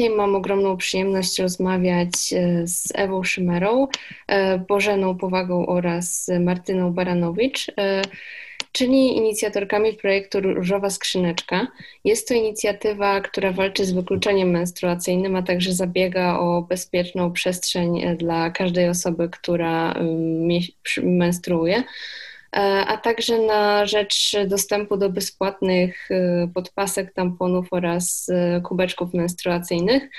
Dzisiaj mam ogromną przyjemność rozmawiać z Ewą Szymerą, Bożeną Powagą oraz Martyną Baranowicz czyli inicjatorkami projektu Różowa Skrzyneczka. Jest to inicjatywa, która walczy z wykluczeniem menstruacyjnym, a także zabiega o bezpieczną przestrzeń dla każdej osoby, która menstruuje. E, a także na rzecz dostępu do bezpłatnych e, podpasek, tamponów oraz e, kubeczków menstruacyjnych.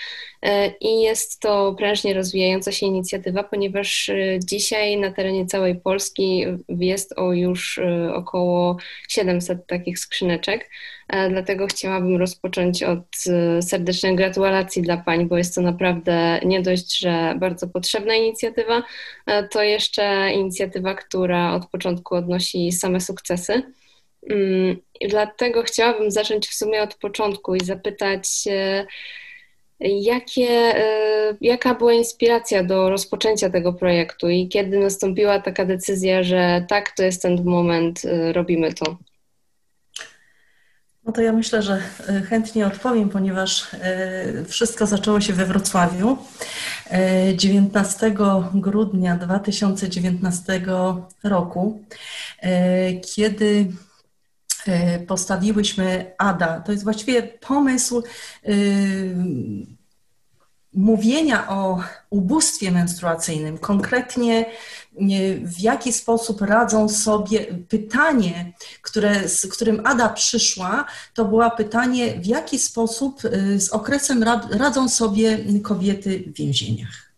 I jest to prężnie rozwijająca się inicjatywa, ponieważ dzisiaj na terenie całej Polski jest o już około 700 takich skrzyneczek. E, dlatego chciałabym rozpocząć od e, serdecznej gratulacji dla Pań, bo jest to naprawdę nie dość, że bardzo potrzebna inicjatywa, e, to jeszcze inicjatywa, która od początku odnosi same sukcesy. Mm, dlatego chciałabym zacząć w sumie od początku i zapytać, jakie, jaka była inspiracja do rozpoczęcia tego projektu i kiedy nastąpiła taka decyzja, że tak, to jest ten moment, robimy to. No to ja myślę, że e, chętnie odpowiem, ponieważ e, wszystko zaczęło się we Wrocławiu 19 e, grudnia 2019 roku, kiedy postawiłyśmy ADA. To jest właściwie pomysł mówienia o ubóstwie menstruacyjnym, konkretnie w jaki sposób radzą sobie, pytanie, które, z którym Ada przyszła, to było pytanie, w jaki sposób z okresem radzą sobie kobiety w więzieniach.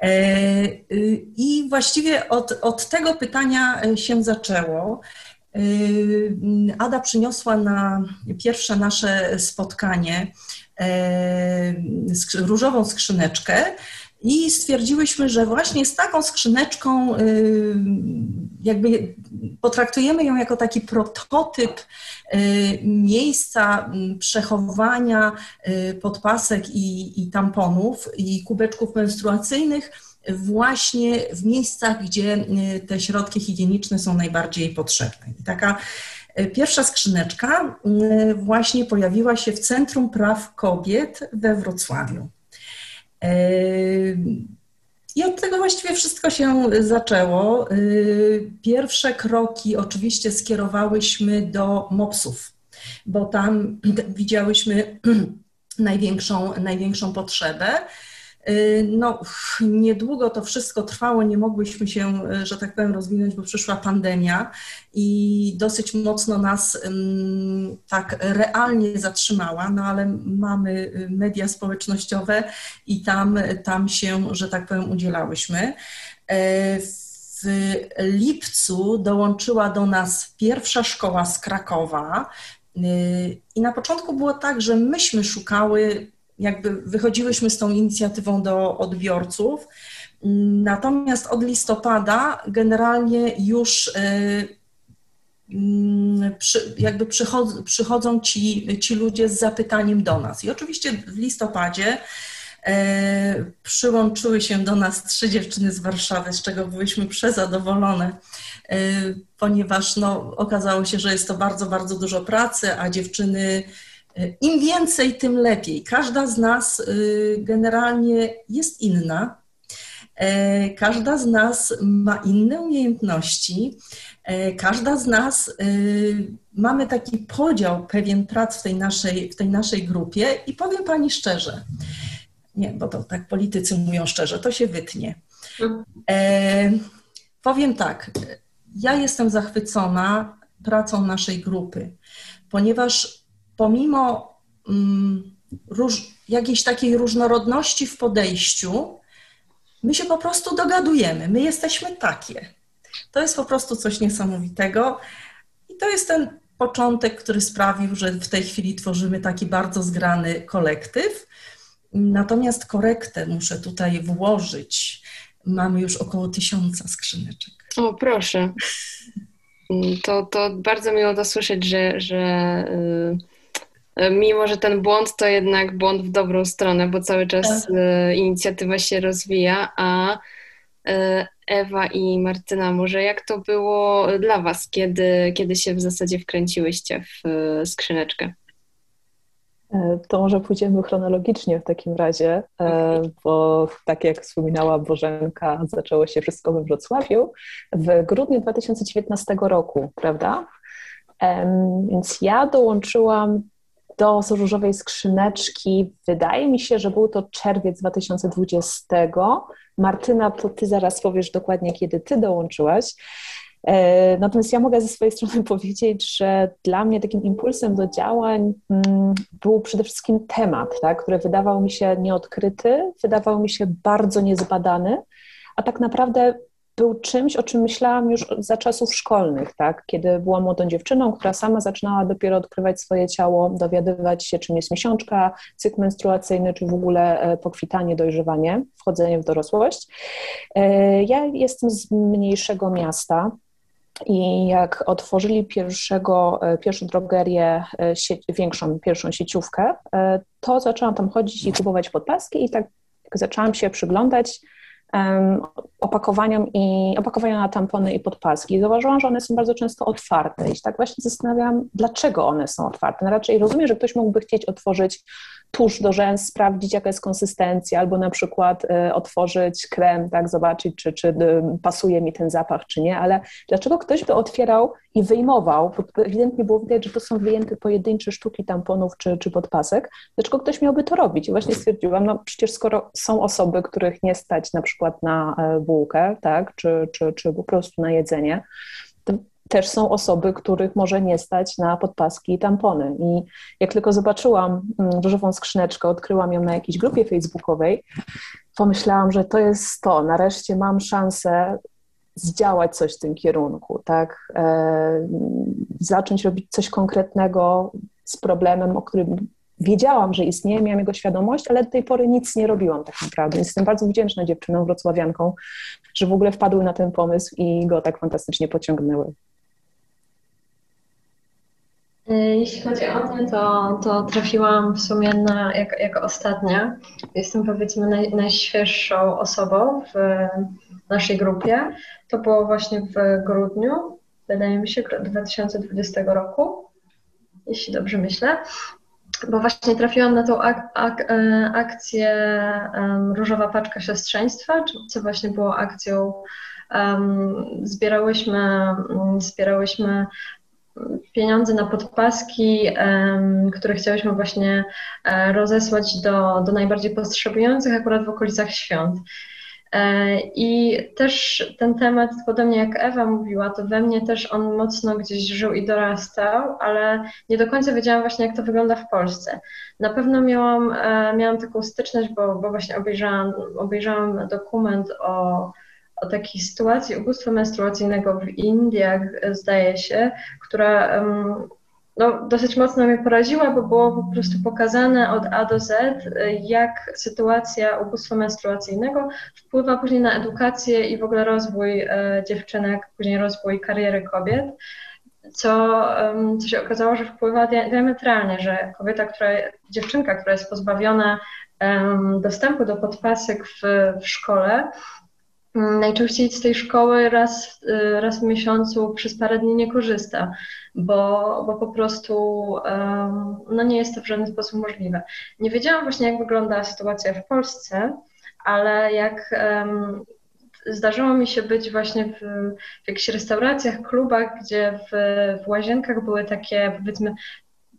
E, I właściwie od, od tego pytania się zaczęło. Y, Ada przyniosła na pierwsze nasze spotkanie e, różową skrzyneczkę i stwierdziłyśmy, że właśnie z taką skrzyneczką y, jakby potraktujemy ją jako taki prototyp miejsca y, przechowywania podpasek i, i tamponów i kubeczków menstruacyjnych właśnie w miejscach, gdzie te środki higieniczne są najbardziej potrzebne. I taka pierwsza skrzyneczka właśnie pojawiła się w Centrum Praw Kobiet we Wrocławiu. I od tego właściwie wszystko się zaczęło. Pierwsze kroki oczywiście skierowałyśmy do MOPS-ów, bo tam widziałyśmy największą, największą potrzebę. Y, no, niedługo to wszystko trwało, nie mogłyśmy się, y, że tak powiem, rozwinąć, bo przyszła pandemia i dosyć mocno nas tak realnie zatrzymała, no ale mamy y, media społecznościowe i tam, tam się, że tak powiem, udzielałyśmy. W lipcu dołączyła do nas pierwsza szkoła z Krakowa. I na początku było tak, że myśmy szukały jakby wychodziłyśmy z tą inicjatywą do odbiorców. Natomiast od listopada generalnie już y, mm, jakby przychodzą, przychodzą ci, ci ludzie z zapytaniem do nas. I oczywiście w listopadzie e, przyłączyły się do nas trzy dziewczyny z Warszawy, z czego byłyśmy przezadowolone, e, ponieważ no, okazało się, że jest to bardzo, bardzo dużo pracy, a dziewczyny im więcej, tym lepiej. Każda z nas y, generalnie jest inna. E, każda z nas ma inne umiejętności. E, każda z nas y, mamy taki podział pewien prac w tej naszej, w tej naszej grupie i powiem Pani szczerze, nie, bo to tak politycy mówią szczerze, to się wytnie. E, powiem tak, ja jestem zachwycona pracą naszej grupy, ponieważ pomimo mm, róż, jakiejś takiej różnorodności w podejściu, my się po prostu dogadujemy, my jesteśmy takie. To jest po prostu coś niesamowitego i to jest ten początek, który sprawił, że w tej chwili tworzymy taki bardzo zgrany kolektyw. Natomiast korektę muszę tutaj włożyć. Mamy już około tysiąca skrzyneczek. O, proszę. To, to bardzo miło to słyszeć, że, że E, mimo że ten błąd to jednak błąd w dobrą stronę, bo cały czas tak. E, inicjatywa się rozwija, a e, Ewa i Martyna, może jak to było dla Was, kiedy, kiedy się w zasadzie wkręciłyście w skrzyneczkę? E, to może pójdziemy chronologicznie w takim razie, e, bo tak jak wspominała Bożenka, zaczęło się wszystko we Wrocławiu w grudniu 2019 roku, prawda? Więc ja dołączyłam do Różowej Skrzyneczki, wydaje mi się, że był to czerwiec 2020. Martyna, to ty zaraz powiesz dokładnie, kiedy ty dołączyłaś. E, natomiast ja mogę ze swojej strony powiedzieć, że dla mnie takim impulsem do działań mm, był przede wszystkim temat, tak, który wydawał mi się nieodkryty, wydawał mi się bardzo niezbadany, a tak naprawdę był czymś, o czym myślałam już za czasów szkolnych, tak? kiedy byłam młodą dziewczyną, która sama zaczynała dopiero odkrywać swoje ciało, dowiadywać się, czym jest miesiączka, cykl menstruacyjny, czy w ogóle e, pokwitanie, dojrzewanie, wchodzenie w dorosłość. E, ja jestem z mniejszego miasta, i jak otworzyli pierwszego, e, pierwszą drogerię, większą, pierwszą sieciówkę, to zaczęłam tam chodzić i kupować podpaski i tak zaczęłam się przyglądać opakowaniom i opakowania na tampony i podpaski. Zauważyłam, że one są bardzo często otwarte i tak właśnie zastanawiam, dlaczego one są otwarte. No raczej rozumiem, że ktoś mógłby chcieć otworzyć tusz do rzęs, sprawdzić jaka jest konsystencja, albo na przykład y, otworzyć krem, tak, zobaczyć, czy, czy y, pasuje mi ten zapach, czy nie, ale dlaczego ktoś by otwierał i wyjmował, bo ewidentnie było widać, że to są wyjęte pojedyncze sztuki tamponów czy, czy podpasek, dlaczego ktoś miałby to robić? I właśnie stwierdziłam, no przecież skoro są osoby, których nie stać na przykład na e, bułkę, tak, czy, czy, czy po prostu na jedzenie, to też są osoby, których może nie stać na podpaski i tampony. I jak tylko zobaczyłam mm, różową skrzyneczkę, odkryłam ją na jakiejś grupie facebookowej, pomyślałam, że to jest to. Nareszcie mam szansę zdziałać coś w tym kierunku, tak? E, zacząć robić coś konkretnego z problemem, o którym wiedziałam, że istnieje, miałam jego świadomość, ale do tej pory nic nie robiłam tak naprawdę. Jestem bardzo wdzięczna dziewczynom wrocławianką, że w ogóle wpadły na ten pomysł i go tak fantastycznie pociągnęły. E, jeśli chodzi o to, to, to trafiłam w sumie na, jako, jako ostatnia. Jestem powiedzmy naj, najświeższą osobą w naszej grupie. To było właśnie w grudniu, wydaje mi się, 2020 roku, jeśli dobrze myślę. Bo właśnie trafiłam na tą ak ak e, akcję um, Różowa Paczka Siostrzeństwa, co właśnie było akcją um, zbierałyśmy, um, zbierałyśmy pieniądze na podpaski, które chciałyśmy właśnie e, rozesłać do, do najbardziej potrzebujących akurat w okolicach świąt. E, I też ten temat, podobnie jak Ewa mówiła, to we mnie też on mocno gdzieś żył i dorastał, ale nie do końca wiedziałam właśnie, jak to wygląda w Polsce. Na pewno miałam, e, miałam taką styczność, bo, bo właśnie obejrzałam, obejrzałam dokument o o takiej sytuacji ubóstwa menstruacyjnego w Indiach, zdaje się, która no, dosyć mocno mnie poraziła, bo było po prostu pokazane od A do Z, jak sytuacja ubóstwa menstruacyjnego wpływa później na edukację i w ogóle rozwój e, dziewczynek, później rozwój kariery kobiet. Co, co się okazało, że wpływa diametralnie, że kobieta, która, dziewczynka, która jest pozbawiona dostępu do podpasek w, w szkole, najczęściej z tej szkoły raz, y, raz w miesiącu przez parę dni nie korzysta, bo, bo po prostu no nie jest to w żaden sposób możliwe. Nie wiedziałam właśnie, jak wygląda sytuacja w Polsce, ale jak zdarzyło mi się być właśnie w, w jakichś restauracjach, klubach, gdzie w, w łazienkach były takie, powiedzmy,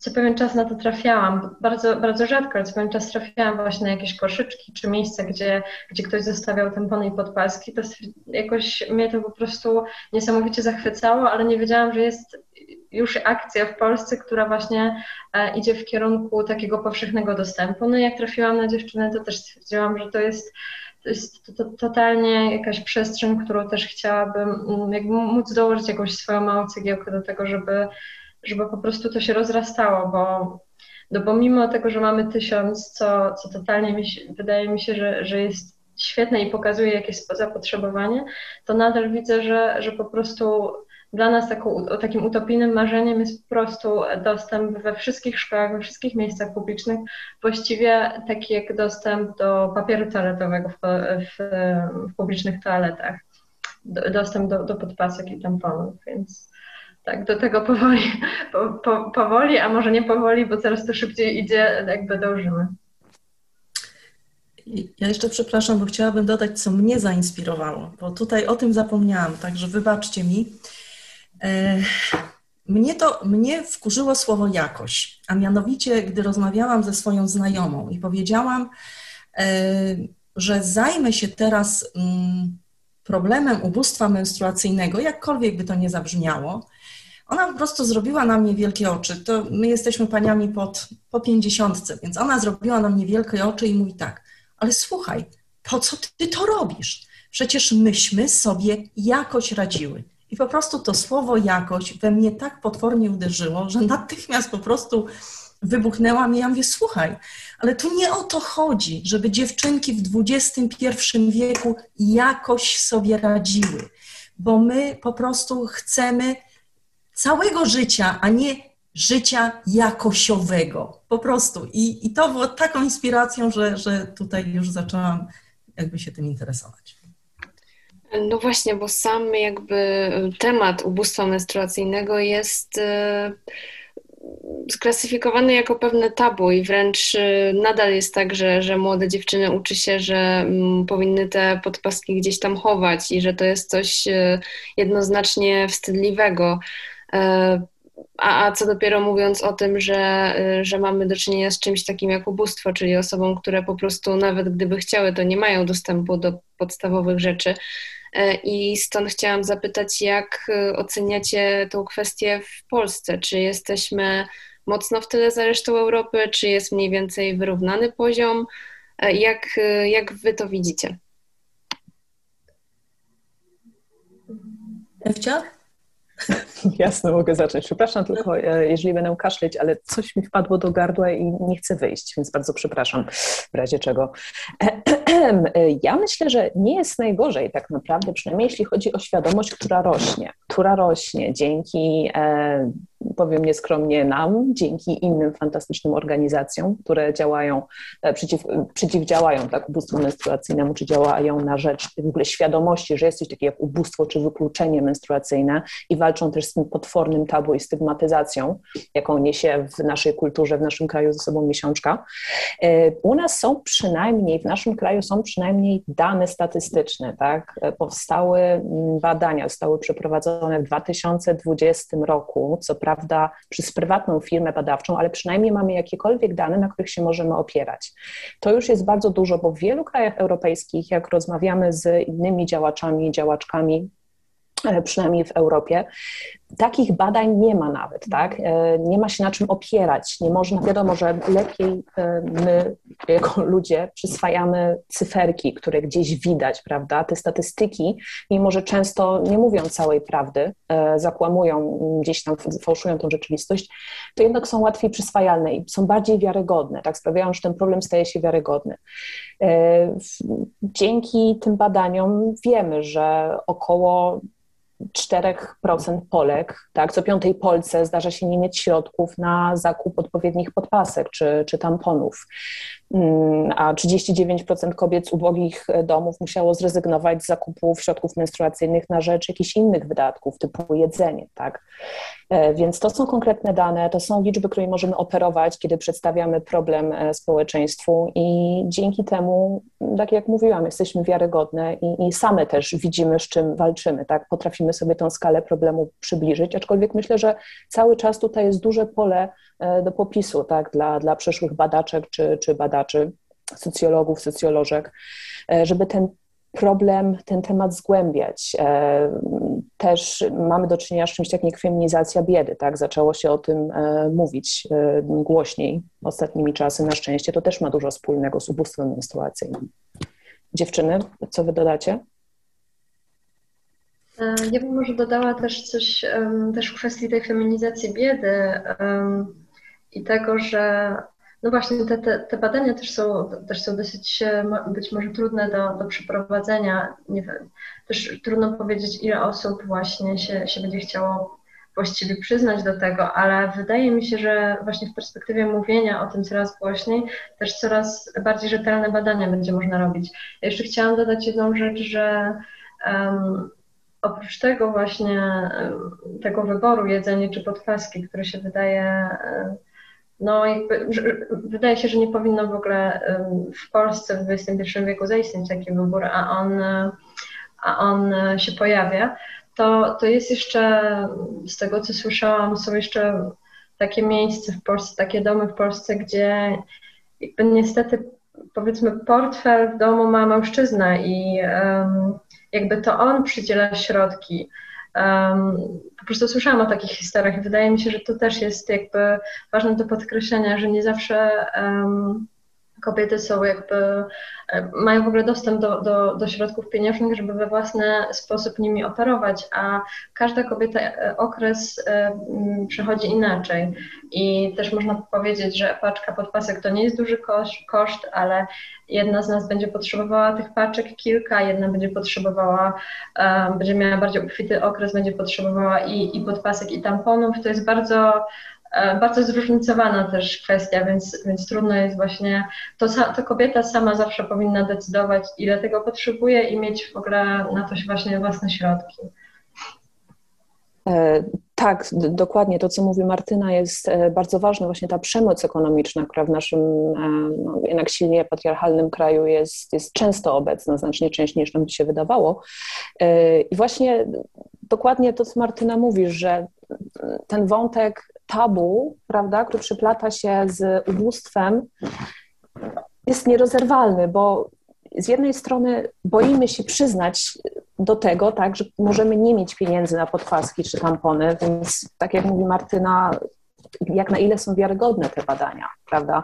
co pewien czas na to trafiałam, bardzo, bardzo rzadko, ale co pewien czas trafiałam właśnie na jakieś koszyczki czy miejsca, gdzie, gdzie ktoś zostawiał tampony i podpaski, to jakoś mnie to po prostu niesamowicie zachwycało, ale nie wiedziałam, że jest już akcja w Polsce, która właśnie e, idzie w kierunku takiego powszechnego dostępu. No i jak trafiłam na dziewczynę, to też stwierdziłam, że to jest to jest to, to, totalnie jakaś przestrzeń, którą też chciałabym jakby móc dołożyć jakąś swoją małą cegiełkę do tego, żeby żeby po prostu to się rozrastało, bo, no bo mimo tego, że mamy tysiąc, co, co totalnie mi się, wydaje mi się, że, że jest świetne i pokazuje jakieś zapotrzebowanie, to nadal widzę, że, że po prostu dla nas taką, takim utopijnym marzeniem jest po prostu dostęp we wszystkich szkołach, we wszystkich miejscach publicznych, właściwie taki jak dostęp do papieru toaletowego w, w, w publicznych toaletach, dostęp do, do podpasek i tamponów, więc tak, do tego powoli, po, po, powoli, a może nie powoli, bo coraz to szybciej idzie, jakby dążymy. Ja jeszcze przepraszam, bo chciałabym dodać, co mnie zainspirowało, bo tutaj o tym zapomniałam, także wybaczcie mi. E, mnie to, mnie wkurzyło słowo jakość, a mianowicie, gdy rozmawiałam ze swoją znajomą i powiedziałam, e, że zajmę się teraz mm, problemem ubóstwa menstruacyjnego, jakkolwiek by to nie zabrzmiało, ona po prostu zrobiła na mnie wielkie oczy. To my jesteśmy paniami pod, po pięćdziesiątce, więc ona zrobiła na mnie wielkie oczy i mówi tak, ale słuchaj, po co ty to robisz? Przecież myśmy sobie jakoś radziły. I po prostu to słowo jakość we mnie tak potwornie uderzyło, że natychmiast po prostu wybuchnęłam i ja mówię, słuchaj, ale tu nie o to chodzi, żeby dziewczynki w XXI wieku jakoś sobie radziły, bo my po prostu chcemy całego życia, a nie życia jakościowego. Po prostu. I, i to było taką inspiracją, że, że tutaj już zaczęłam jakby się tym interesować. No właśnie, bo sam jakby temat ubóstwa menstruacyjnego jest e, sklasyfikowany jako pewne tabu i wręcz e, nadal jest tak, że, że młode dziewczyny uczy się, że mm, powinny te podpaski gdzieś tam chować i że to jest coś e, jednoznacznie wstydliwego. A, a co dopiero mówiąc o tym, że, że mamy do czynienia z czymś takim jak ubóstwo, czyli osobom, które po prostu nawet gdyby chciały, to nie mają dostępu do podstawowych rzeczy. E, I stąd chciałam zapytać, jak e, oceniacie tą kwestię w Polsce? Czy jesteśmy mocno w tyle za resztą Europy, czy jest mniej więcej wyrównany poziom? E, jak, jak wy to widzicie? Ewcia? Jasne, mogę zacząć. Przepraszam tylko, jeżeli będę kaszleć, ale coś mi wpadło do gardła i nie chcę wyjść, więc bardzo przepraszam w razie czego. Ja myślę, że nie jest najgorzej tak naprawdę, przynajmniej jeśli chodzi o świadomość, która rośnie, która rośnie dzięki e, powiem nieskromnie nam, dzięki innym fantastycznym organizacjom, które działają, e, przeciw, przeciwdziałają tak ubóstwu menstruacyjnemu, czy działają na rzecz w ogóle świadomości, że jest coś takiego jak ubóstwo czy wykluczenie menstruacyjne i walczą też z tym potwornym tabu i stygmatyzacją, jaką niesie w naszej kulturze, w naszym kraju ze sobą miesiączka. E, u nas są przynajmniej, w naszym kraju są przynajmniej dane statystyczne, tak? E, powstały mm, badania, zostały przeprowadzone w 2020 roku, co prawda przez prywatną firmę badawczą, ale przynajmniej mamy jakiekolwiek dane, na których się możemy opierać. To już jest bardzo dużo, bo w wielu krajach europejskich, jak rozmawiamy z innymi działaczami, działaczkami, e, przynajmniej w Europie, Takich badań nie ma nawet, tak? E, nie ma się na czym opierać. Nie można, wiadomo, że lepiej e, my, jako ludzie, przyswajamy cyferki, które gdzieś widać, prawda? Te statystyki, mimo że często nie mówią całej prawdy, e, zakłamują gdzieś tam, fałszują tą rzeczywistość, to jednak są łatwiej przyswajalne i są bardziej wiarygodne, tak? Sprawiają, że ten problem staje się wiarygodny. Dzięki tym badaniom wiemy, że około 4% Polek, tak, co piątej Polce zdarza się nie mieć środków na zakup odpowiednich podpasek czy, czy tamponów. Mm, a 39% kobiet z ubogich domów musiało zrezygnować z zakupów środków menstruacyjnych na rzecz jakichś innych wydatków, typu jedzenie, tak. E, więc to są konkretne dane, to są liczby, którymi możemy operować, kiedy przedstawiamy problem e, społeczeństwu i dzięki temu, tak jak mówiłam, jesteśmy wiarygodne i, i same też widzimy, z czym walczymy, tak, potrafimy sobie tą skalę problemu przybliżyć, aczkolwiek myślę, że cały czas tutaj jest duże pole e, do popisu, tak, dla, dla przyszłych badaczek czy, czy badaczy, socjologów, socjolożek, żeby ten problem, ten temat zgłębiać. E, też mamy do czynienia z czymś takim jak feminizacja biedy, tak? Zaczęło się o tym e, mówić e, głośniej ostatnimi czasy. Na szczęście to też ma dużo wspólnego z ubóstwem menstruacyjnym. Dziewczyny, co wy dodacie? Ja bym może dodała też coś też w kwestii tej feminizacji biedy i tego, że no właśnie, te, te, te, badania też są, też są dosyć być może trudne do, do przeprowadzenia. Nie wiem, też trudno powiedzieć, ile osób właśnie się, się będzie chciało właściwie przyznać do tego, ale wydaje mi się, że właśnie w perspektywie mówienia o tym coraz głośniej, też coraz bardziej rzetelne badania będzie można robić. Ja jeszcze chciałam dodać jedną rzecz, że um, oprócz tego właśnie tego wyboru jedzenia czy podpaski, które się wydaje no jakby wydaje się, że nie powinno w ogóle w Polsce w XXI wieku zaistnieć taki wybór, a on, a on się pojawia, to, to jest jeszcze, z tego co słyszałam, są jeszcze takie miejsca w Polsce, takie domy w Polsce, gdzie jakby niestety powiedzmy portfel w domu ma mężczyzna i um, jakby to on przydziela środki. Um, po prostu słyszałam o takich historiach i wydaje mi się, że to też jest jakby ważne do podkreślenia, że nie zawsze um, kobiety są jakby, e, mają w ogóle dostęp do, do, do środków pieniężnych, żeby we własny sposób nimi operować, a każda kobieta e, okres e, przechodzi inaczej. I też można powiedzieć, że paczka podpasek to nie jest duży koszt, ale jedna z nas będzie potrzebowała tych paczek kilka, jedna będzie potrzebowała, będzie miała bardziej obfity okres, będzie potrzebowała i, i podpasek, i tamponów. To jest bardzo bardzo zróżnicowana też kwestia, więc, więc trudno jest właśnie, to, to kobieta sama zawsze powinna decydować, ile tego potrzebuje i mieć w ogóle na to właśnie własne środki. E, tak, dokładnie to, co mówi Martyna, jest e, bardzo ważne. Właśnie ta przemoc ekonomiczna, która w naszym no, jednak silnie patriarchalnym kraju jest, jest często obecna, znacznie częściej niż nam się wydawało. I właśnie dokładnie to, co Martyna mówi, że ten wątek tabu, prawda, który przyplata się z ubóstwem, jest nierozerwalny, bo z jednej strony boimy się przyznać do tego, tak, że możemy nie mieć pieniędzy na podpaski czy tampony, więc tak jak mówi Martyna, jak na ile są wiarygodne te badania, prawda?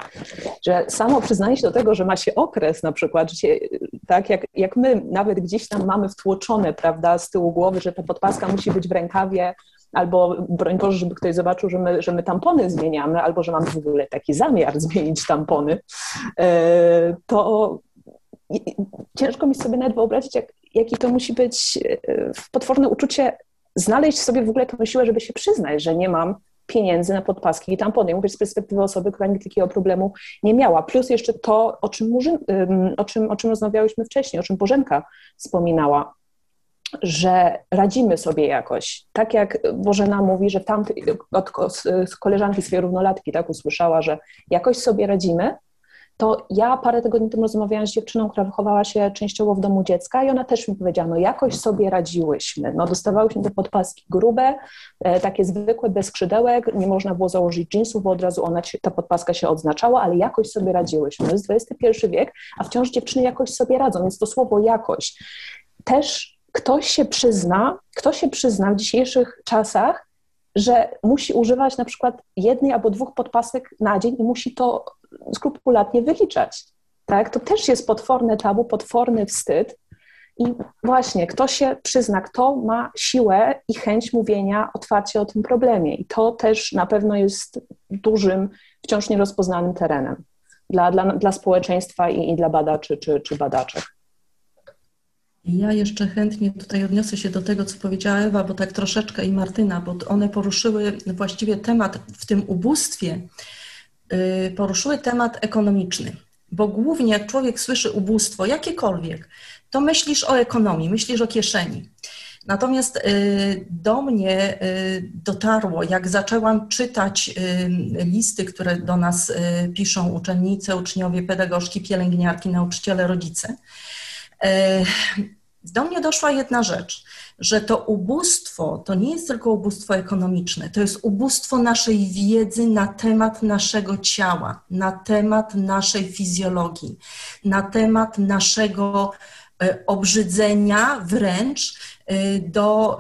Że samo przyznanie się do tego, że ma się okres na przykład, że się, tak jak, jak my nawet gdzieś tam mamy wtłoczone, prawda, z tyłu głowy, że ta podpaska musi być w rękawie, albo broń Boże, żeby ktoś zobaczył, że my, że my tampony zmieniamy, albo że mamy w ogóle taki zamiar zmienić tampony, e, to ciężko mi sobie nawet wyobrazić, jak, jaki to musi być e, potworne uczucie znaleźć sobie w ogóle tę siłę, żeby się przyznać, że nie mam pieniędzy na podpaski i tampony. Mówię z perspektywy osoby, która nigdy takiego problemu nie miała. Plus jeszcze to, o czym, o czym, o czym rozmawiałyśmy wcześniej, o czym Bożenka wspominała, że radzimy sobie jakoś. Tak jak Bożena mówi, że tam od koleżanki swojej równolatki tak usłyszała, że jakoś sobie radzimy, to ja parę tygodni temu rozmawiałam z dziewczyną, która wychowała się częściowo w domu dziecka i ona też mi powiedziała, no jakoś sobie radziłyśmy. No dostawałyśmy te podpaski grube, e, takie zwykłe, bez skrzydełek, nie można było założyć jeansów, bo od razu ona, ta podpaska się odznaczała, ale jakoś sobie radziłyśmy. To jest XXI wiek, a wciąż dziewczyny jakoś sobie radzą, więc to słowo jakoś też ktoś się przyzna, kto się przyzna w dzisiejszych czasach, że musi używać na przykład jednej albo dwóch podpasek na dzień i musi to skrupulatnie wyliczać. Tak? To też jest potworne tabu, potworny wstyd. I właśnie, kto się przyzna, kto ma siłę i chęć mówienia otwarcie o tym problemie. I to też na pewno jest dużym, wciąż nierozpoznanym terenem dla, dla, dla społeczeństwa i, i dla badaczy czy, czy badaczek. Ja jeszcze chętnie tutaj odniosę się do tego, co powiedziała Ewa, bo tak troszeczkę i Martyna, bo one poruszyły właściwie temat w tym ubóstwie, y, poruszyły temat ekonomiczny. Bo głównie jak człowiek słyszy ubóstwo, jakiekolwiek, to myślisz o ekonomii, myślisz o kieszeni. Natomiast y, do mnie y, dotarło, jak zaczęłam czytać listy, które do nas piszą uczennice, uczniowie, pedagogzki, pielęgniarki, nauczyciele, rodzice, do mnie doszła jedna rzecz, że to ubóstwo to nie jest tylko ubóstwo ekonomiczne, to jest ubóstwo naszej wiedzy na temat naszego ciała, na temat naszej fizjologii, na temat naszego e, obrzydzenia wręcz e, do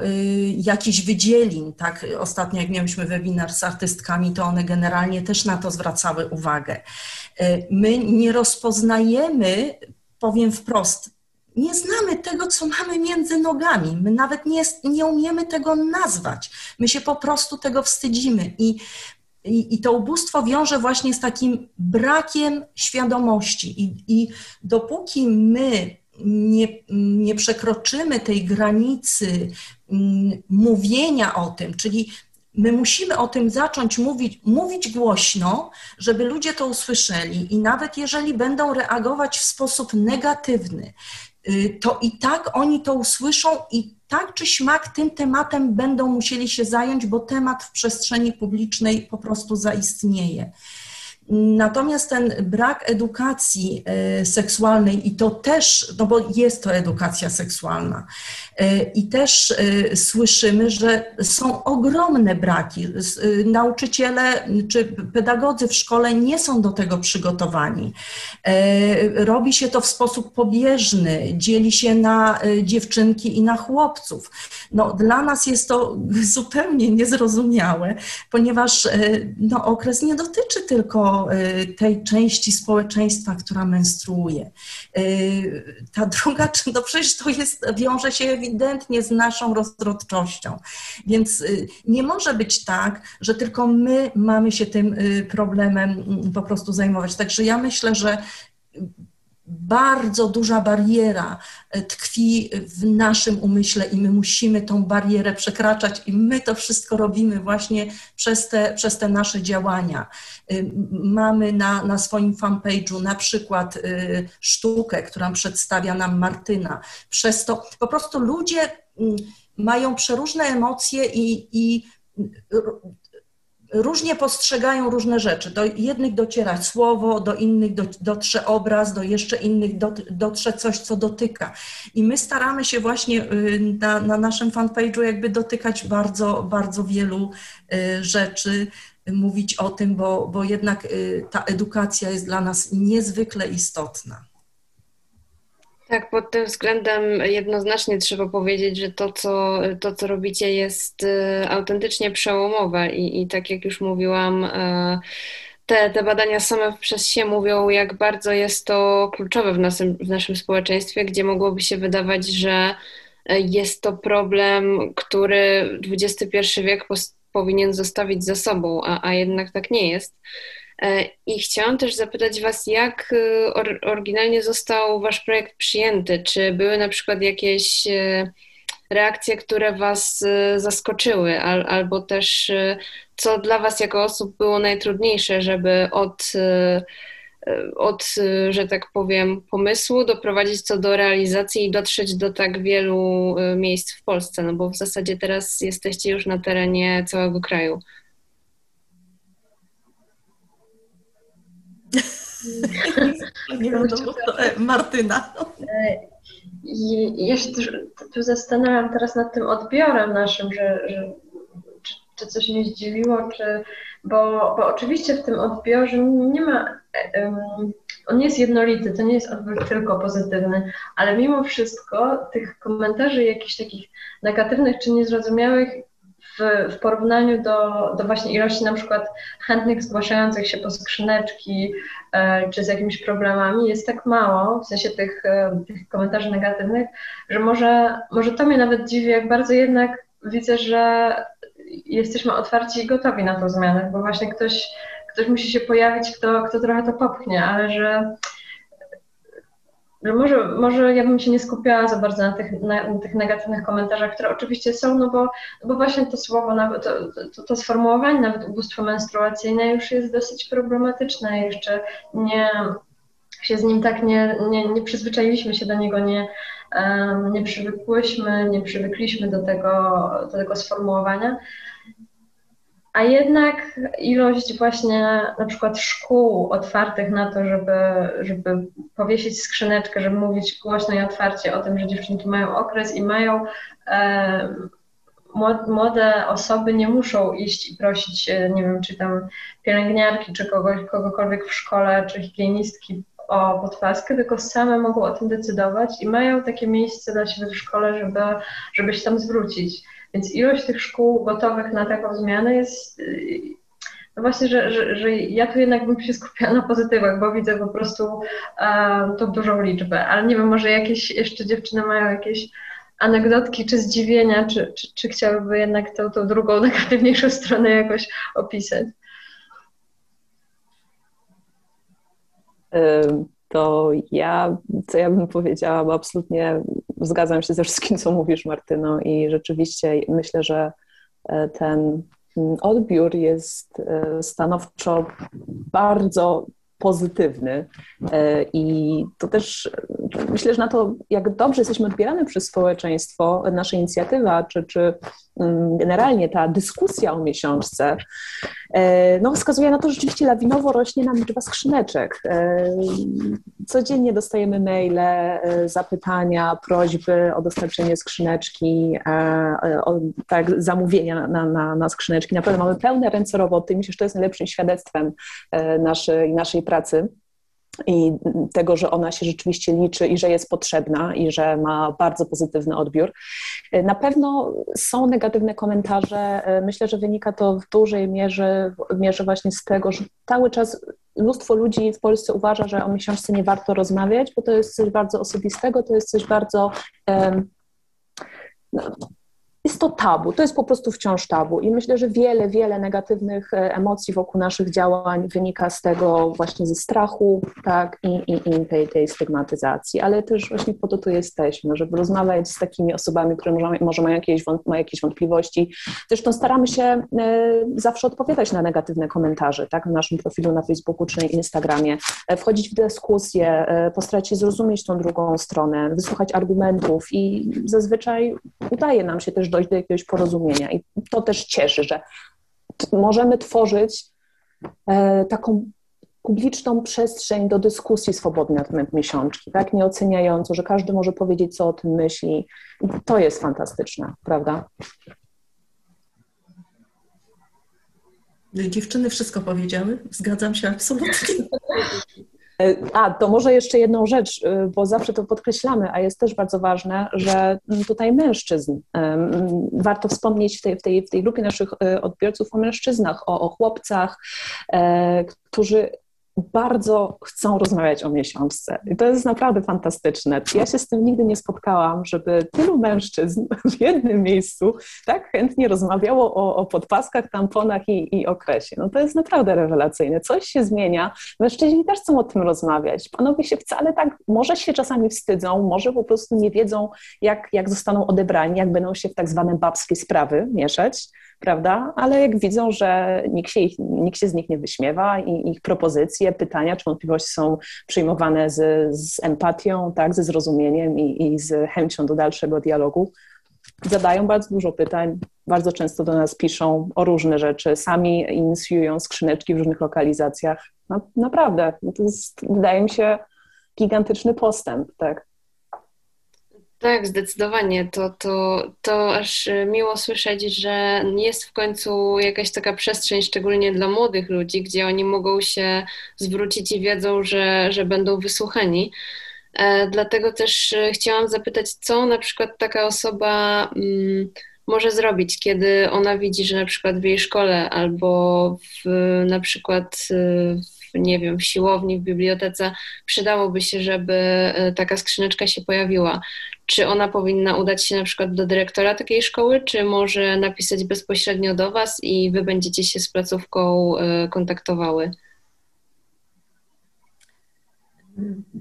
jakichś wydzielin. Tak, ostatnio jak mieliśmy webinar z artystkami, to one generalnie też na to zwracały uwagę. My nie rozpoznajemy, powiem wprost, nie znamy tego, co mamy między nogami. My nawet nie, nie umiemy tego nazwać. My się po prostu tego wstydzimy. I, i, i to ubóstwo wiąże właśnie z takim brakiem świadomości. I, i dopóki my nie, nie przekroczymy tej granicy mm, mówienia o tym, czyli my musimy o tym zacząć mówić, mówić głośno, żeby ludzie to usłyszeli i nawet jeżeli będą reagować w sposób negatywny, to i tak oni to usłyszą i tak czy śmak tym tematem będą musieli się zająć, bo temat w przestrzeni publicznej po prostu zaistnieje. Natomiast ten brak edukacji e, seksualnej, i to też, no bo jest to edukacja seksualna, i też e, słyszymy, że są ogromne braki. Nauczyciele czy pedagodzy w szkole nie są do tego przygotowani. Robi się to w sposób pobieżny, dzieli się na dziewczynki i na chłopców. No, dla nas jest to zupełnie niezrozumiałe, ponieważ no, okres nie dotyczy tylko tej części społeczeństwa, która menstruuje. Ta druga, no przecież to jest, wiąże się ewidentnie z naszą rozrodczością. Więc y, nie może być tak, że tylko my mamy się tym problemem mm, po prostu zajmować. Także ja myślę, że bardzo duża bariera e, tkwi w naszym umyśle i my musimy tą barierę przekraczać i my to wszystko robimy właśnie przez te, przez te nasze działania. E, mamy na, na swoim fanpage'u na przykład e, sztukę, którą przedstawia nam Martyna. Przez to po prostu ludzie mają przeróżne emocje i, i różnie postrzegają różne rzeczy. Do jednych dociera słowo, do innych dotrze obraz, do jeszcze innych dotrze coś, co dotyka. I my staramy się właśnie y, na, na naszym fanpage'u jakby dotykać bardzo, bardzo wielu y, rzeczy, mówić o tym, bo, bo jednak y, ta edukacja jest dla nas niezwykle istotna. Tak, pod tym względem jednoznacznie trzeba powiedzieć, że to, co, to, co robicie, jest y, autentycznie przełomowe i, i tak jak już mówiłam, y, te, te badania same przez się mówią, jak bardzo jest to kluczowe w naszym, w naszym społeczeństwie, gdzie mogłoby się wydawać, że jest to problem, który XXI wiek powinien zostawić za sobą, a, a jednak tak nie jest. E, I chciałam też zapytać Was, jak e, oryginalnie został Wasz projekt przyjęty? Czy były na przykład jakieś e, reakcje, które Was zaskoczyły, albo też co dla Was jako osób było najtrudniejsze, żeby od, od, że tak powiem, pomysłu doprowadzić to do realizacji i dotrzeć do tak wielu miejsc w Polsce? No bo w zasadzie teraz jesteście już na terenie całego kraju. Nie to, e, Martyna. I ja się tu zastanawiam teraz nad tym odbiorem naszym, że, że czy, czy, coś mnie zdziwiło, czy, bo, bo oczywiście w tym odbiorze nie ma, um, on jest jednolity, to nie jest odbiór tylko pozytywny, ale mimo wszystko tych komentarzy jakichś takich negatywnych czy niezrozumiałych w, w porównaniu do, do właśnie ilości na przykład chętnych zgłaszających się po skrzyneczki e, czy z jakimiś problemami jest tak mało, w sensie tych, e, tych komentarzy negatywnych, że może, może to mnie nawet dziwi, jak bardzo jednak widzę, że jesteśmy otwarci i gotowi na tą zmianę, bo właśnie ktoś, ktoś musi się pojawić, kto, kto trochę to popchnie, ale że że może, może ja bym się nie skupiała za bardzo na tych, na, na tych negatywnych komentarzach, które oczywiście są, no bo, no bo właśnie to słowo, nawet, to, to, to sformułowanie, nawet ubóstwo menstruacyjne już jest dosyć problematyczne. Jeszcze nie się z nim tak nie, nie, nie przyzwyczailiśmy się do niego, nie, nie przywykłyśmy, nie przywykliśmy do tego, do tego sformułowania a jednak ilość właśnie na przykład szkół otwartych na to, żeby, żeby powiesić skrzyneczkę, żeby mówić głośno i otwarcie o tym, że dziewczynki mają okres i mają e, młode osoby nie muszą iść i prosić, e, nie wiem, czy tam pielęgniarki, czy kogoś, kogokolwiek w szkole, czy higienistki o podpaskę, tylko same mogą o tym decydować i mają takie miejsce dla siebie w szkole, żeby, żeby się tam zwrócić. Więc ilość tych szkół gotowych na taką zmianę jest. No właśnie, że, że, że ja tu jednak bym się skupiała na pozytywach, bo widzę po prostu e, tą dużą liczbę. Ale nie wiem, może jakieś jeszcze dziewczyny mają jakieś anegdotki czy zdziwienia, czy, czy, czy chciałyby jednak tą, tą drugą, negatywniejszą stronę jakoś opisać? To ja, co ja bym powiedziała, bo absolutnie zgadzam się ze wszystkim, co mówisz, Martyno, i rzeczywiście myślę, że e, ten mm, odbiór jest e, stanowczo bardzo pozytywny i to też myślę, że na to, jak dobrze jesteśmy odbierane przez społeczeństwo, nasza inicjatywa, czy, czy generalnie ta dyskusja o miesiączce, no, wskazuje na to, że rzeczywiście lawinowo rośnie nam liczba skrzyneczek. Codziennie dostajemy maile, zapytania, prośby o dostarczenie skrzyneczki, o, tak, zamówienia na, na, na skrzyneczki. Naprawdę mamy pełne ręce roboty myślę, że to jest najlepszym świadectwem naszej, naszej pracy i tego, że ona się rzeczywiście liczy i że jest potrzebna i że ma bardzo pozytywny odbiór. Na pewno są negatywne komentarze. Myślę, że wynika to w dużej mierze, mierze właśnie z tego, że cały czas mnóstwo ludzi w Polsce uważa, że o miesiączce nie warto rozmawiać, bo to jest coś bardzo osobistego, to jest coś bardzo. Um, jest to tabu, to jest po prostu wciąż tabu i myślę, że wiele, wiele negatywnych e, emocji wokół naszych działań wynika z tego właśnie ze strachu, tak, i, i, i tej, tej stygmatyzacji, ale też właśnie po to tu jesteśmy, żeby rozmawiać z takimi osobami, które może, może mają, jakieś, mają jakieś wątpliwości. Zresztą staramy się e, zawsze odpowiadać na negatywne komentarze, tak, na naszym profilu na Facebooku czy na Instagramie, e, wchodzić w dyskusję, postarać się zrozumieć tą drugą stronę, wysłuchać argumentów i zazwyczaj udaje nam się też dojść do jakiegoś porozumienia. I to też cieszy, że możemy tworzyć e, taką publiczną przestrzeń do dyskusji swobodnej na temat miesiączki, tak? Nieoceniająco, że każdy może powiedzieć, co o tym myśli. I to jest fantastyczne, prawda? Dziewczyny wszystko powiedziały. Zgadzam się absolutnie. E, a, to może jeszcze jedną rzecz, e, bo zawsze to podkreślamy, a jest też bardzo ważne, że tutaj mężczyzn, warto wspomnieć w tej, w tej, w tej grupie naszych e, odbiorców o mężczyznach, o, o chłopcach, którzy bardzo chcą rozmawiać o miesiączce. I to jest naprawdę fantastyczne. Ja się z tym nigdy nie spotkałam, żeby tylu mężczyzn w jednym miejscu tak chętnie rozmawiało o, o podpaskach, tamponach i, i okresie. No to jest naprawdę rewelacyjne. Coś się zmienia. Mężczyźni też chcą o tym rozmawiać. Panowie się wcale tak, może się czasami wstydzą, może po prostu nie wiedzą, jak, jak zostaną odebrani, jak będą się w tak zwane babskie sprawy mieszać prawda? Ale jak widzą, że nikt się, ich, nikt się z nich nie wyśmiewa i ich propozycje, pytania czy wątpliwości są przyjmowane z, z empatią, tak, ze zrozumieniem i, i z chęcią do dalszego dialogu, zadają bardzo dużo pytań, bardzo często do nas piszą o różne rzeczy, sami inicjują skrzyneczki w różnych lokalizacjach. No, naprawdę, to jest, wydaje mi się, gigantyczny postęp, tak. Tak, zdecydowanie. To, to, to aż miło słyszeć, że jest w końcu jakaś taka przestrzeń, szczególnie dla młodych ludzi, gdzie oni mogą się zwrócić i wiedzą, że, że będą wysłuchani. E, dlatego też e, chciałam zapytać, co na przykład taka osoba mm, może zrobić, kiedy ona widzi, że na przykład w jej szkole albo w, na przykład e, w, nie wiem, w siłowni, w bibliotece przydałoby się, żeby taka skrzyneczka się pojawiła. Czy ona powinna udać się na przykład do dyrektora takiej szkoły, czy może napisać bezpośrednio do Was i Wy będziecie się z placówką e, kontaktowały?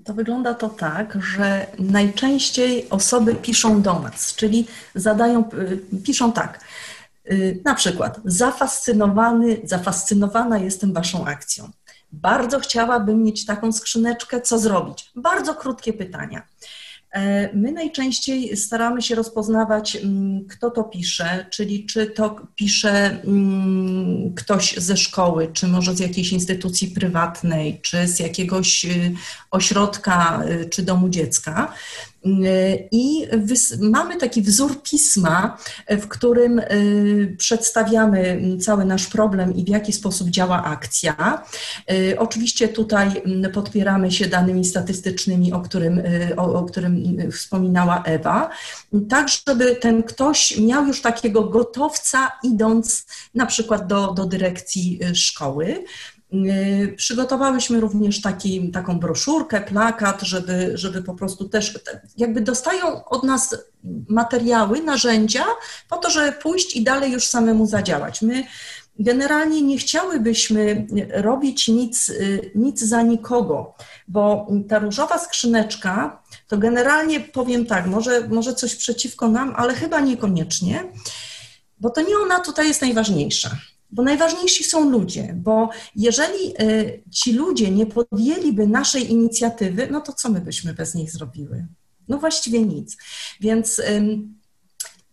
To wygląda to tak, że najczęściej osoby piszą do nas, czyli zadają, e, piszą tak. E, na przykład, zafascynowany, zafascynowana jestem Waszą akcją. Bardzo chciałabym mieć taką skrzyneczkę, co zrobić? Bardzo krótkie pytania. E, my najczęściej staramy się rozpoznawać, mm, kto to pisze, czyli czy to pisze mm, ktoś ze szkoły, czy może z jakiejś instytucji prywatnej, czy z jakiegoś y, ośrodka, y, czy domu dziecka. I mamy taki wzór pisma, w którym y, przedstawiamy cały nasz problem i w jaki sposób działa akcja. Y, oczywiście tutaj podpieramy się danymi statystycznymi, o którym, y, o, o którym wspominała Ewa, tak żeby ten ktoś miał już takiego gotowca, idąc na przykład do, do dyrekcji szkoły. Y, przygotowałyśmy również taki, taką broszurkę, plakat, żeby, żeby po prostu też jakby dostają od nas materiały, narzędzia po to, żeby pójść i dalej już samemu zadziałać. My generalnie nie chciałybyśmy robić nic, y, nic za nikogo, bo ta różowa skrzyneczka to generalnie powiem tak, może, może coś przeciwko nam, ale chyba niekoniecznie, bo to nie ona tutaj jest najważniejsza. Bo najważniejsi są ludzie, bo jeżeli ci ludzie nie podjęliby naszej inicjatywy, no to co my byśmy bez nich zrobiły? No właściwie nic. Więc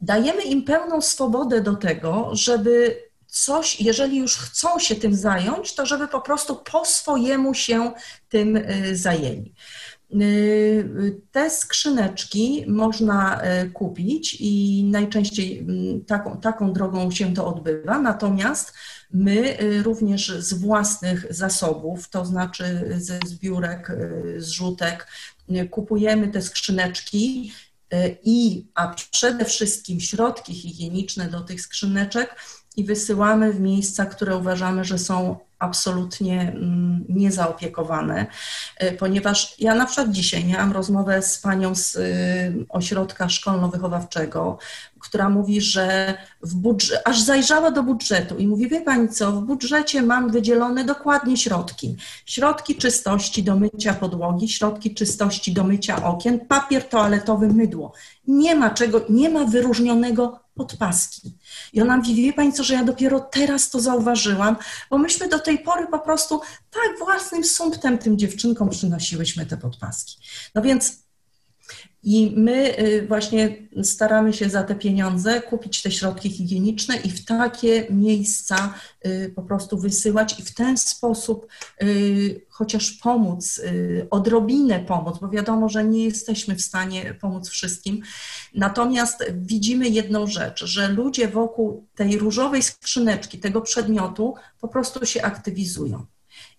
dajemy im pełną swobodę do tego, żeby coś, jeżeli już chcą się tym zająć, to żeby po prostu po swojemu się tym y, zajęli. Y, te skrzyneczki można y, kupić i najczęściej mm, taką, taką drogą się to odbywa, natomiast my również z własnych zasobów, to znaczy ze zbiórek, zrzutek, kupujemy te skrzyneczki i, a przede wszystkim środki higieniczne do tych skrzyneczek i wysyłamy w miejsca, które uważamy, że są absolutnie mm, niezaopiekowane, e, ponieważ ja na przykład dzisiaj miałam rozmowę z panią z y, ośrodka szkolno-wychowawczego, która mówi, że w aż zajrzała do budżetu i mówi, wie pani co, w budżecie mam wydzielone dokładnie środki. Środki czystości do mycia podłogi, środki czystości do mycia okien, papier toaletowy, mydło. Nie ma czego, nie ma wyróżnionego podpaski. I ona mówi, wie Pani co, że ja dopiero teraz to zauważyłam, bo myśmy do tej pory po prostu tak własnym sumptem tym dziewczynkom przynosiłyśmy te podpaski. No więc i my y, właśnie staramy się za te pieniądze kupić te środki higieniczne i w takie miejsca y, po prostu wysyłać i w ten sposób y, chociaż pomóc, odrobinę pomóc, bo wiadomo, że nie jesteśmy w stanie pomóc wszystkim. Natomiast widzimy jedną rzecz, że ludzie wokół tej różowej skrzyneczki, tego przedmiotu po prostu się aktywizują.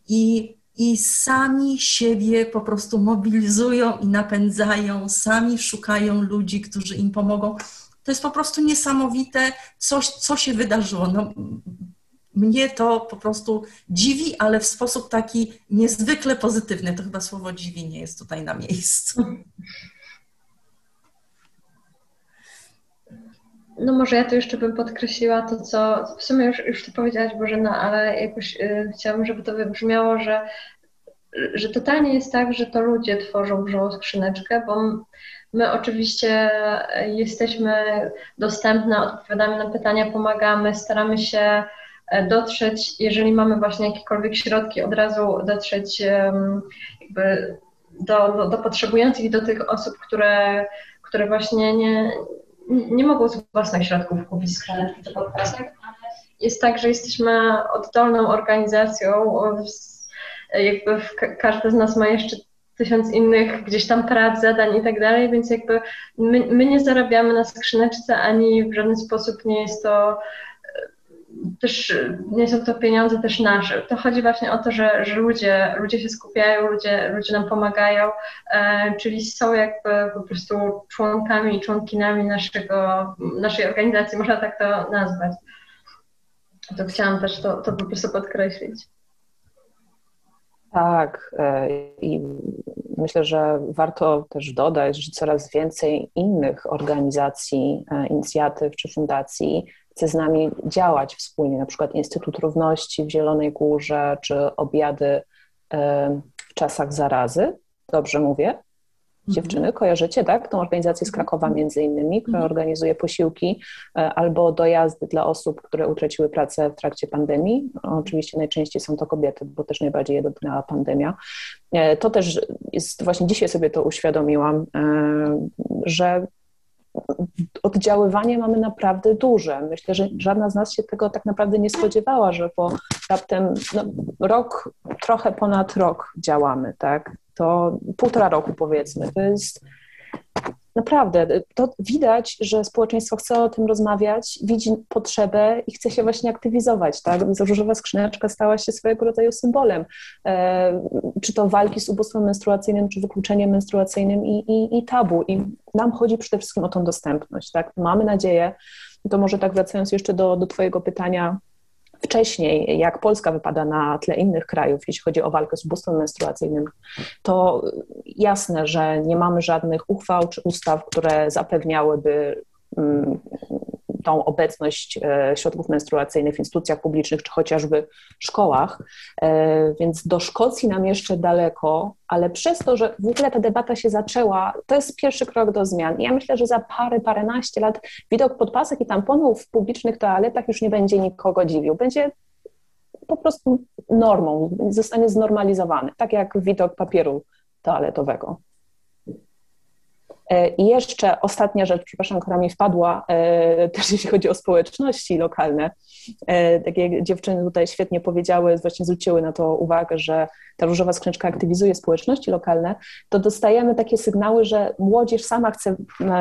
I i sami siebie po prostu mobilizują i napędzają, sami szukają ludzi, którzy im pomogą. To jest po prostu niesamowite coś, co się wydarzyło. No, mnie to po prostu dziwi, ale w sposób taki niezwykle pozytywny. To chyba słowo dziwi nie jest tutaj na miejscu. No może ja to jeszcze bym podkreśliła to, co w sumie już, już ty powiedziałaś Bożena, ale jakoś y, chciałabym, żeby to wybrzmiało, że, że totalnie jest tak, że to ludzie tworzą różową skrzyneczkę, bo my oczywiście jesteśmy dostępne, odpowiadamy na pytania, pomagamy, staramy się e, dotrzeć, jeżeli mamy właśnie jakiekolwiek środki, od razu dotrzeć jakby do, do, do potrzebujących i do tych osób, które, które właśnie nie, nie mogą z własnych środków kupić skrzyneczki czy podpasek. Jest tak, że jesteśmy oddolną organizacją, jakby każdy z nas ma jeszcze tysiąc innych gdzieś tam prac, zadań i tak dalej, więc jakby my, my nie zarabiamy na skrzyneczce, ani w żaden sposób nie jest to też nie są to pieniądze też nasze. To chodzi właśnie o to, że, że ludzie, ludzie się skupiają, ludzie, ludzie nam pomagają, e, czyli są jakby po prostu członkami i członkinami naszego, naszej organizacji, można tak to nazwać. To chciałam też to, to po prostu podkreślić. Tak, e, i myślę, że warto też dodać, że coraz więcej innych organizacji, e, inicjatyw czy fundacji chce z nami działać wspólnie, na przykład Instytut Równości w Zielonej Górze, czy obiady w czasach zarazy. Dobrze mówię? Mhm. Dziewczyny, kojarzycie, tak? Tą organizację z Krakowa między innymi, która mhm. organizuje posiłki e, albo dojazdy dla osób, które utraciły pracę w trakcie pandemii. Oczywiście najczęściej są to kobiety, bo też najbardziej je dotknęła pandemia. E, to też jest, właśnie dzisiaj sobie to uświadomiłam, e, że oddziaływanie mamy naprawdę duże. Myślę, że żadna z nas się tego tak naprawdę nie spodziewała, że po raptem no, rok, trochę ponad rok działamy, tak? To półtora roku powiedzmy. To jest Naprawdę, to widać, że społeczeństwo chce o tym rozmawiać, widzi potrzebę i chce się właśnie aktywizować, tak? Różowa skrzyneczka stała się swojego rodzaju symbolem, e, czy to walki z ubóstwem menstruacyjnym, czy wykluczeniem menstruacyjnym i, i, i tabu. I nam chodzi przede wszystkim o tą dostępność, tak? Mamy nadzieję, to może tak wracając jeszcze do, do Twojego pytania, wcześniej, jak Polska wypada na tle innych krajów, jeśli chodzi o walkę z ubóstwem menstruacyjnym, to jasne, że nie mamy żadnych uchwał czy ustaw, które zapewniałyby mm, tą obecność e, środków menstruacyjnych w instytucjach publicznych czy chociażby szkołach. E, więc do Szkocji nam jeszcze daleko, ale przez to, że w ogóle ta debata się zaczęła, to jest pierwszy krok do zmian. I ja myślę, że za parę, paręnaście lat widok podpasek i tamponów w publicznych toaletach już nie będzie nikogo dziwił. Będzie po prostu normą, zostanie znormalizowany, tak jak widok papieru toaletowego. E, I jeszcze ostatnia rzecz, przepraszam, która mi wpadła, e, też jeśli chodzi o społeczności lokalne. E, tak jak dziewczyny tutaj świetnie powiedziały, właśnie zwróciły na to uwagę, że ta różowa skrzyneczka aktywizuje społeczności lokalne, to dostajemy takie sygnały, że młodzież sama chce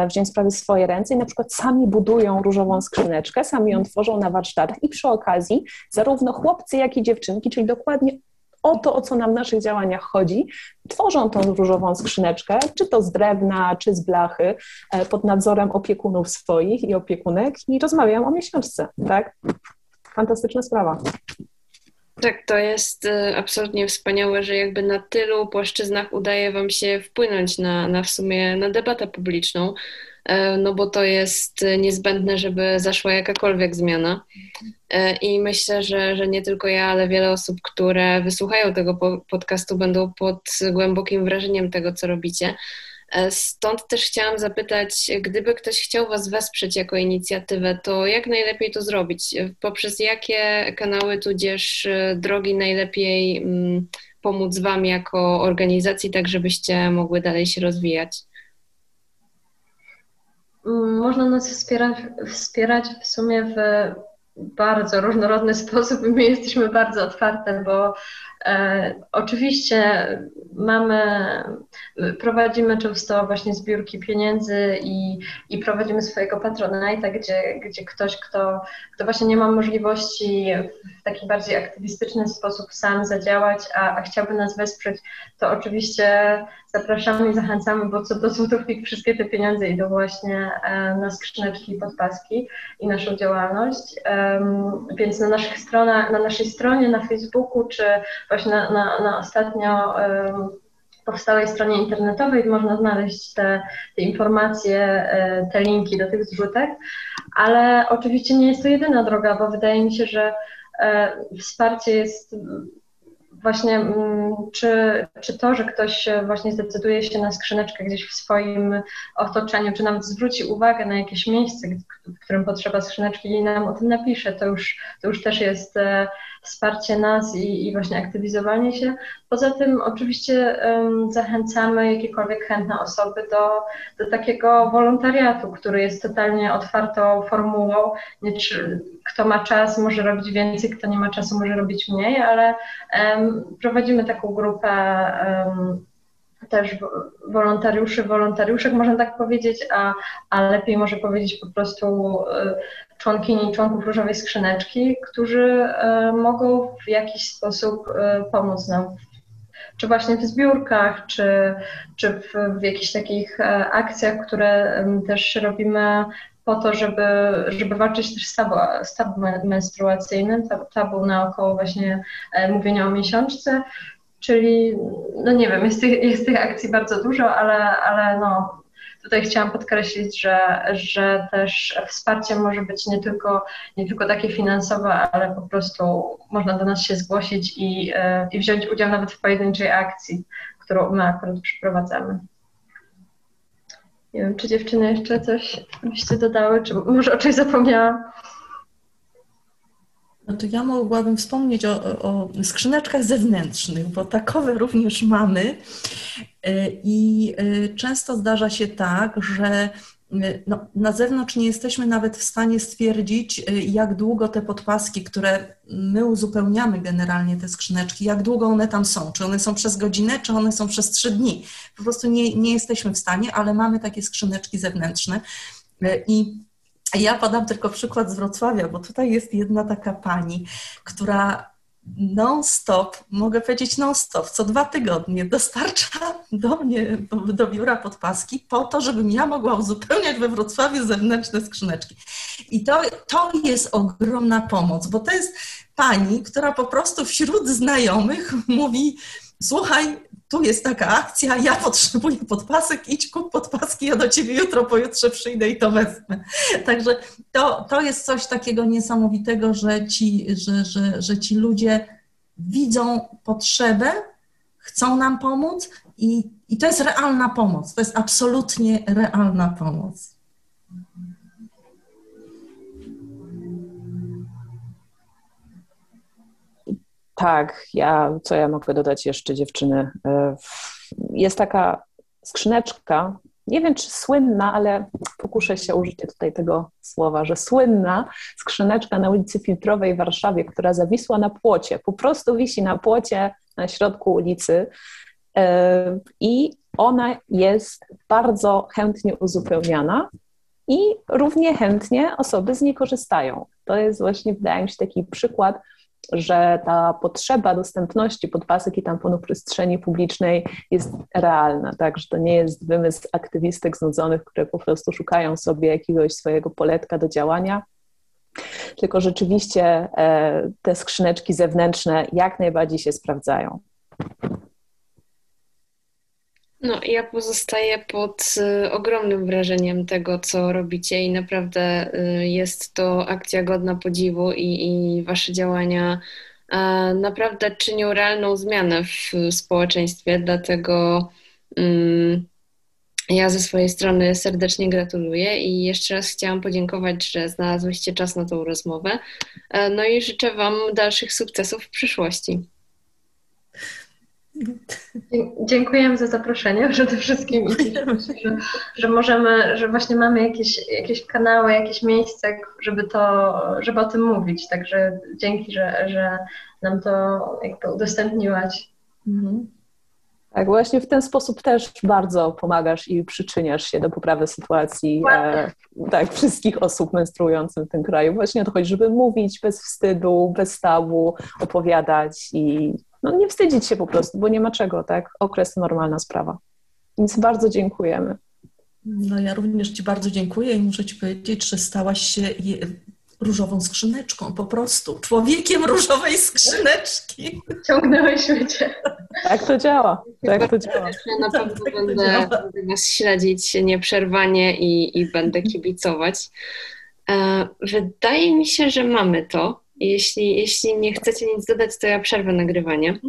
wziąć sprawy w swoje ręce i na przykład sami budują różową skrzyneczkę, sami ją tworzą na warsztatach i przy okazji zarówno chłopcy, jak i dziewczynki, czyli dokładnie o to, o co nam w naszych działaniach chodzi, tworzą tą różową skrzyneczkę, czy to z drewna, czy z blachy, e, pod nadzorem opiekunów swoich i opiekunek i rozmawiają o miesiączce, tak? Fantastyczna sprawa. Tak, to jest e, absolutnie wspaniałe, że jakby na tylu płaszczyznach udaje Wam się wpłynąć na, na w sumie na debatę publiczną. E, no bo to jest niezbędne, żeby zaszła jakakolwiek zmiana. E, I myślę, że, że nie tylko ja, ale wiele osób, które wysłuchają tego podcastu, będą pod głębokim wrażeniem tego, co robicie. E, stąd też chciałam zapytać, gdyby ktoś chciał Was wesprzeć jako inicjatywę, to jak najlepiej to zrobić? Poprzez jakie kanały, tudzież drogi najlepiej mm, pomóc Wam jako organizacji, tak żebyście mogły dalej się rozwijać? Można nas wspierać, wspierać w sumie w bardzo różnorodny sposób. I my jesteśmy bardzo otwarte, bo oczywiście mamy, prowadzimy często właśnie zbiórki pieniędzy i, i prowadzimy swojego patronajta, gdzie, gdzie ktoś, kto, kto właśnie nie ma możliwości w taki bardziej aktywistyczny sposób sam zadziałać, a, a chciałby nas wesprzeć, to oczywiście zapraszamy i zachęcamy, bo co do złotówki wszystkie te pieniądze idą właśnie e, na skrzyneczki i podpaski i naszą działalność. Więc na naszych stronach, na naszej stronie, na Facebooku, czy właśnie na, na, na ostatnio powstałej stronie internetowej można znaleźć te, te, informacje, e, te linki do tych zrzutek, ale oczywiście nie jest to jedyna droga, bo wydaje mi się, że e, wsparcie jest właśnie czy, czy to, że ktoś właśnie zdecyduje się na skrzyneczkę gdzieś w swoim otoczeniu, czy nawet zwróci uwagę na jakieś miejsce, w którym potrzeba skrzyneczki i nam o tym napisze, to już, to już też jest e, wsparcie nas i, i właśnie aktywizowanie się. Poza tym oczywiście um, zachęcamy jakiekolwiek chętne osoby do, do takiego wolontariatu, który jest totalnie otwartą formułą. Nie, kto ma czas, może robić więcej, kto nie ma czasu, może robić mniej, ale um, prowadzimy taką grupę um, też wolontariuszy, wolontariuszek, można tak powiedzieć, a, a lepiej może powiedzieć po prostu e, członkini i członków Różowej Skrzyneczki, którzy e, mogą w jakiś sposób e, pomóc nam. Czy właśnie w zbiórkach, czy, czy w, w jakichś takich akcjach, które też robimy po to, żeby, żeby walczyć też z tabu, z tabu menstruacyjnym, tabu naokoło właśnie mówienia o miesiączce, Czyli, no nie wiem, jest tych, jest tych akcji bardzo dużo, ale, ale no, tutaj chciałam podkreślić, że, że też wsparcie może być nie tylko, nie tylko takie finansowe, ale po prostu można do nas się zgłosić i, e, i wziąć udział nawet w pojedynczej akcji, którą my akurat przeprowadzamy. Nie wiem, czy dziewczyny jeszcze coś byście dodały, czy może o czymś zapomniałam? No to ja mogłabym wspomnieć o, o skrzyneczkach zewnętrznych, bo takowe również mamy. E, I e, często zdarza się tak, że e, no, na zewnątrz nie jesteśmy nawet w stanie stwierdzić, jak długo te podpaski, które my uzupełniamy generalnie te skrzyneczki, jak długo one tam są. Czy one są przez godzinę, czy one są przez trzy dni. Po prostu nie, nie jesteśmy w stanie, ale mamy takie skrzyneczki zewnętrzne. I ja podam tylko przykład z Wrocławia, bo tutaj jest jedna taka pani, która non-stop, mogę powiedzieć non-stop, co dwa tygodnie dostarcza do mnie, do biura podpaski po to, żebym ja mogła uzupełniać we Wrocławiu zewnętrzne skrzyneczki. I to, to jest ogromna pomoc, bo to jest pani, która po prostu wśród znajomych mówi, słuchaj, tu jest taka akcja, ja potrzebuję podpasek, idź kup podpaski, ja do ciebie jutro, pojutrze przyjdę i to wezmę. Także to, to jest coś takiego niesamowitego, że ci, że, że, że ci ludzie widzą potrzebę, chcą nam pomóc i, i to jest realna pomoc. To jest absolutnie realna pomoc. Tak, ja, co ja mogę dodać jeszcze, dziewczyny? E, jest taka skrzyneczka, nie wiem czy słynna, ale pokuszę się użyć tutaj tego słowa, że słynna skrzyneczka na ulicy Filtrowej w Warszawie, która zawisła na płocie, po prostu wisi na płocie na środku ulicy e, i ona jest bardzo chętnie uzupełniana i równie chętnie osoby z niej korzystają. To jest właśnie, wydaje mi się, taki przykład że ta potrzeba dostępności podpasek i tamponów w przestrzeni publicznej jest realna, tak, że to nie jest wymysł aktywistek znudzonych, które po prostu szukają sobie jakiegoś swojego poletka do działania, tylko rzeczywiście e, te skrzyneczki zewnętrzne jak najbardziej się sprawdzają. No, ja pozostaję pod y, ogromnym wrażeniem tego, co robicie i naprawdę y, jest to akcja godna podziwu i, i wasze działania naprawdę czynią realną zmianę w społeczeństwie, dlatego mm, ja ze swojej strony serdecznie gratuluję i jeszcze raz chciałam podziękować, że znalazłyście czas na tą rozmowę. E, no i życzę Wam dalszych sukcesów w przyszłości. Dziękujemy za zaproszenie przede wszystkim i że, że możemy, że właśnie mamy jakieś, jakieś kanały, jakieś miejsce, żeby to, żeby o tym mówić. Także dzięki, że, że nam to jakby udostępniłaś. Mhm. Tak, właśnie w ten sposób też bardzo pomagasz i przyczyniasz się do poprawy sytuacji e, tak, wszystkich osób menstruujących w tym kraju. Właśnie o to chodzi, żeby mówić bez wstydu, bez tabu, opowiadać i no, nie wstydzić się po prostu, bo nie ma czego, tak? Okres to normalna sprawa. Więc bardzo dziękujemy. No ja również Ci bardzo dziękuję i muszę Ci powiedzieć, że stałaś się różową skrzyneczką, po prostu. Człowiekiem różowej skrzyneczki. Ciągnęłyśmy Cię. Tak to działa. Tak to działa. Ja na pewno tak, będę, będę Was śledzić nieprzerwanie i, i będę kibicować. E, wydaje mi się, że mamy to. Jeśli, jeśli nie chcecie nic dodać, to ja przerwę nagrywanie.